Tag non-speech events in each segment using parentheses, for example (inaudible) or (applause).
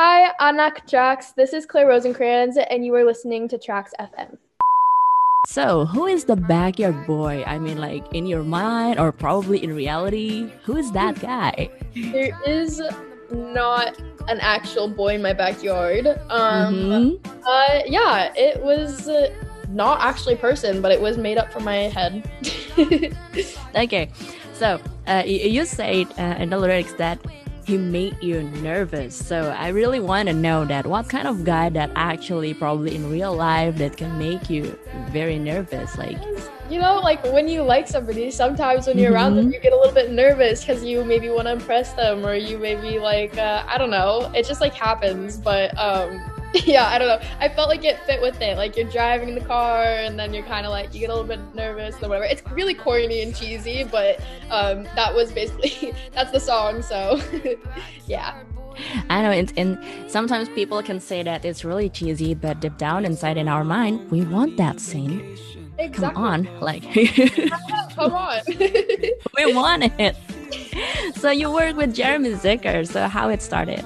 Hi, Anak Trax. This is Claire Rosinkranz, and you are listening to Trax FM. So, who is the backyard boy? I mean, like in your mind or probably in reality, who is that guy? There is not an actual boy in my backyard. Um, mm-hmm. uh, yeah, it was not actually a person, but it was made up from my head. (laughs) okay, so uh, you said uh, in the lyrics that he made you nervous. So I really want to know that what kind of guy that actually probably in real life that can make you very nervous, like. You know, like when you like somebody, sometimes when you're mm-hmm. around them, mm-hmm. you get a little bit nervous because you maybe want to impress them, or you maybe like uh, I don't know. It just like happens, but um, (laughs) yeah, I don't know. I felt like it fit with it. Like you're driving in the car and then you're kind of like you get a little bit nervous or whatever. It's really corny and cheesy, but um, that was basically (laughs) that's the song. So (laughs) yeah. I know, and, and sometimes people can say that it's really cheesy, but deep down inside in our mind, we want that scene. Exactly. Come on, like. Come on. we want it. So you work with Jeremy Zucker. So how it started?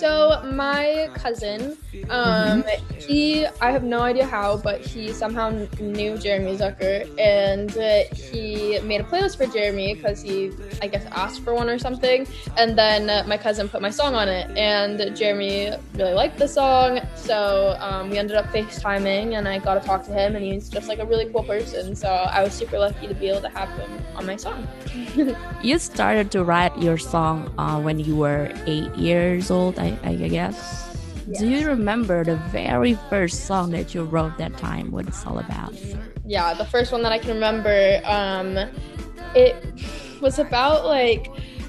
So my cousin, um, he I have no idea how, but he somehow knew Jeremy Zucker, and uh, he made a playlist for Jeremy because he I guess asked for one or something, and then uh, my cousin put my song on it, and Jeremy really liked the song, so um, we ended up FaceTiming, and I got to talk to him, and he's just like a really cool person, so I was super lucky to be able to have him on my song. (laughs) you started to write your song uh, when you were eight years old, I, I guess. Do you remember the very first song that you wrote that time? What it's all about? Yeah, the first one that I can remember. Um, it was about like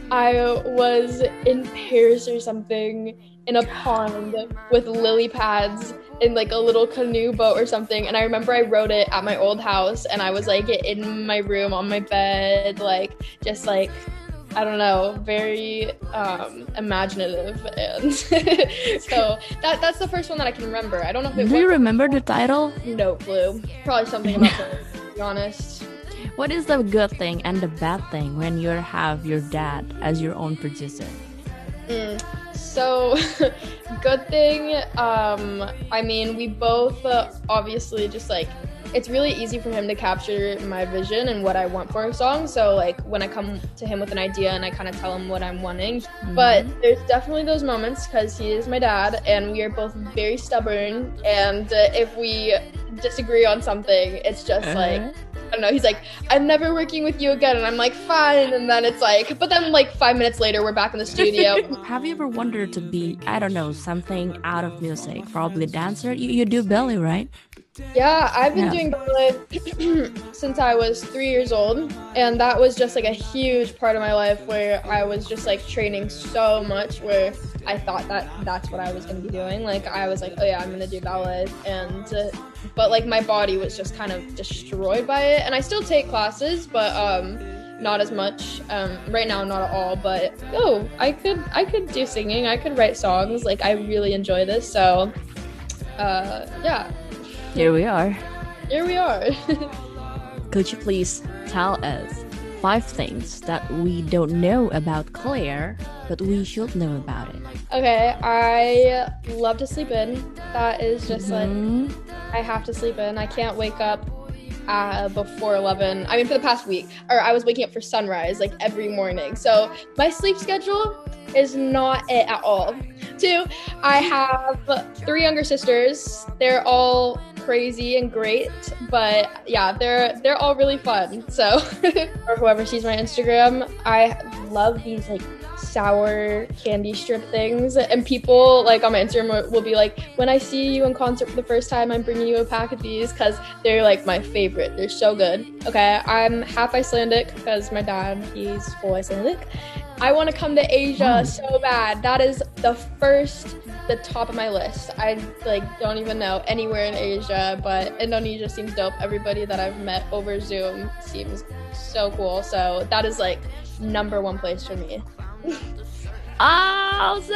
I was in Paris or something in a pond with lily pads in like a little canoe boat or something. And I remember I wrote it at my old house and I was like in my room on my bed, like just like I don't know, very um, imaginative, and (laughs) so that that's the first one that I can remember. I don't know if it. Do you remember the title? No clue. Probably something about to be honest. What is the good thing and the bad thing when you have your dad as your own producer? Mm. So, (laughs) good thing. Um, I mean, we both uh, obviously just like it's really easy for him to capture my vision and what I want for a song. So like when I come to him with an idea and I kind of tell him what I'm wanting, mm-hmm. but there's definitely those moments because he is my dad and we are both very stubborn. And uh, if we disagree on something, it's just uh-huh. like. I don't know. He's like, I'm never working with you again. And I'm like, fine. And then it's like, but then like five minutes later, we're back in the studio. (laughs) Have you ever wanted to be, I don't know, something out of music? Probably dancer. You, you do ballet, right? Yeah, I've been yeah. doing ballet (clears throat) since I was three years old, and that was just like a huge part of my life where I was just like training so much. Where I thought that that's what I was gonna be doing. Like I was like, oh yeah, I'm gonna do ballet, and uh, but like my body was just kind of destroyed by it. And I still take classes, but um, not as much um, right now, not at all. But oh, I could I could do singing. I could write songs. Like I really enjoy this. So uh, yeah here we are. Here we are. (laughs) Could you please tell us five things that we don't know about Claire, but we should know about it? Okay, I love to sleep in. That is just mm-hmm. like I have to sleep in. I can't wake up uh, before 11. I mean, for the past week, or I was waking up for sunrise like every morning. So my sleep schedule is not it at all. Two, I have three younger sisters. They're all crazy and great, but yeah, they're they're all really fun. So, (laughs) or whoever sees my Instagram, I love these like sour candy strip things and people like on my instagram will be like when i see you in concert for the first time i'm bringing you a pack of these because they're like my favorite they're so good okay i'm half icelandic because my dad he's full icelandic i want to come to asia mm. so bad that is the first the top of my list. I like don't even know anywhere in Asia, but Indonesia seems dope. Everybody that I've met over Zoom seems so cool. So that is like number one place for me. Awesome!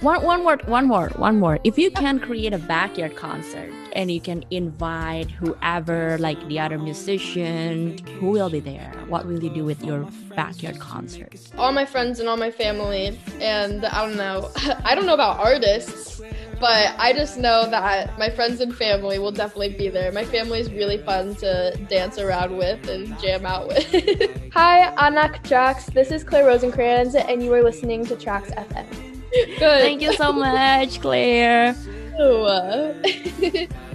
one one more one more one more if you can create a backyard concert and you can invite whoever like the other musician who will be there? What will you do with your backyard concert? All my friends and all my family and i don't know (laughs) i don't know about artists but I just know that my friends and family will definitely be there. My family is really fun to dance around with and jam out with. (laughs) Hi, Anak Trax. This is Claire Rosinkranz, and you are listening to Trax FM. Good. Thank you so much, Claire. (laughs) Uh, (laughs)